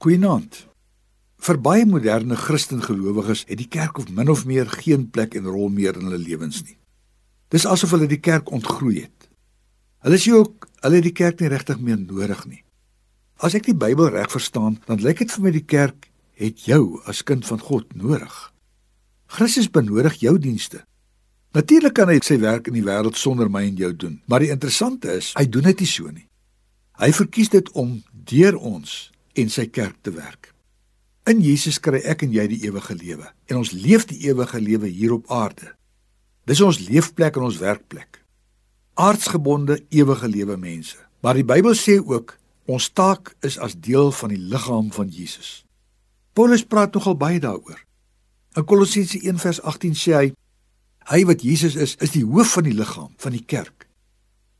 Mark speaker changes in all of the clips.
Speaker 1: Goeienaand. Vir baie moderne Christen gelowiges het die kerk of min of meer geen plek en rol meer in hulle lewens nie. Dis asof hulle die kerk ontgroei het. Hulle sê ook hulle het die kerk nie regtig meer nodig nie. As ek die Bybel reg verstaan, dan lyk dit vir my die kerk het jou as kind van God nodig. Christus benodig jou dienste. Natuurlik kan hy sy werk in die wêreld sonder my en jou doen, maar die interessante is, hy doen dit nie so nie. Hy verkies dit om deur ons en sy kerk te werk. In Jesus kry ek en jy die ewige lewe en ons leef die ewige lewe hier op aarde. Dis ons leefplek en ons werkplek. Aardsgebonde ewige lewe mense. Maar die Bybel sê ook ons taak is as deel van die liggaam van Jesus. Paulus praat nogal baie daaroor. In Kolossense 1:18 sê hy hy wat Jesus is, is die hoof van die liggaam van die kerk.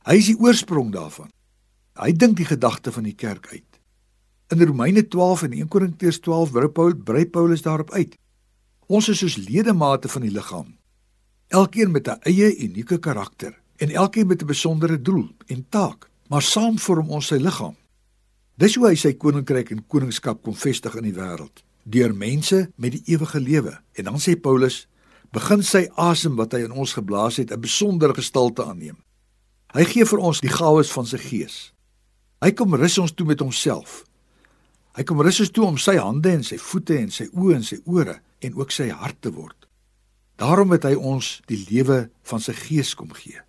Speaker 1: Hy is die oorsprong daarvan. Hy dink die gedagte van die kerk uit. In Romeine 12 en 1 Korintiërs 12 brei Paul brei Paulus daarop uit. Ons is soos ledemate van die liggaam. Elkeen met 'n eie unieke karakter en elkeen met 'n besondere doel en taak, maar saam vorm ons sy liggaam. Dis hoe hy sy koninkryk en koningskap kom vestig in die wêreld, deur mense met die ewige lewe. En dan sê Paulus, begin sy asem wat hy in ons geblaas het 'n besondere gestalte aanneem. Hy gee vir ons die gawes van sy gees. Hy kom rus ons toe met homself Hy kom rus toe om sy hande en sy voete en sy oë en sy ore en ook sy hart te word. Daarom het hy ons die lewe van sy gees kom gee.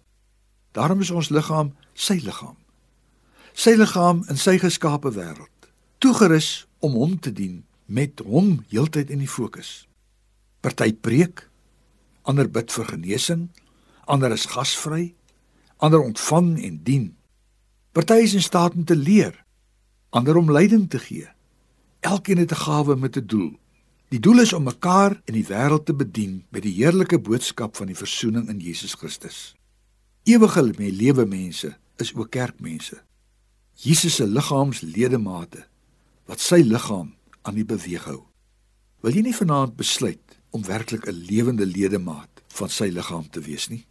Speaker 1: Daarom is ons liggaam sy liggaam. Sy liggaam in sy geskape wêreld, toegerus om hom te dien met hom heeltyd in die fokus. Party preek, ander bid vir genesing, ander is gasvry, ander ontvang en dien. Party is in staat om te leer, ander om leiding te gee. Elkeen het 'n gawe met 'n doel. Die doel is om mekaar in die wêreld te bedien met die heerlike boodskap van die verzoening in Jesus Christus. Ewige lewe mense is ook kerkmense. Jesus se liggaamsledemate wat sy liggaam aan die beweeg hou. Wil jy nie vanaand besluit om werklik 'n lewende ledemaat van sy liggaam te wees nie?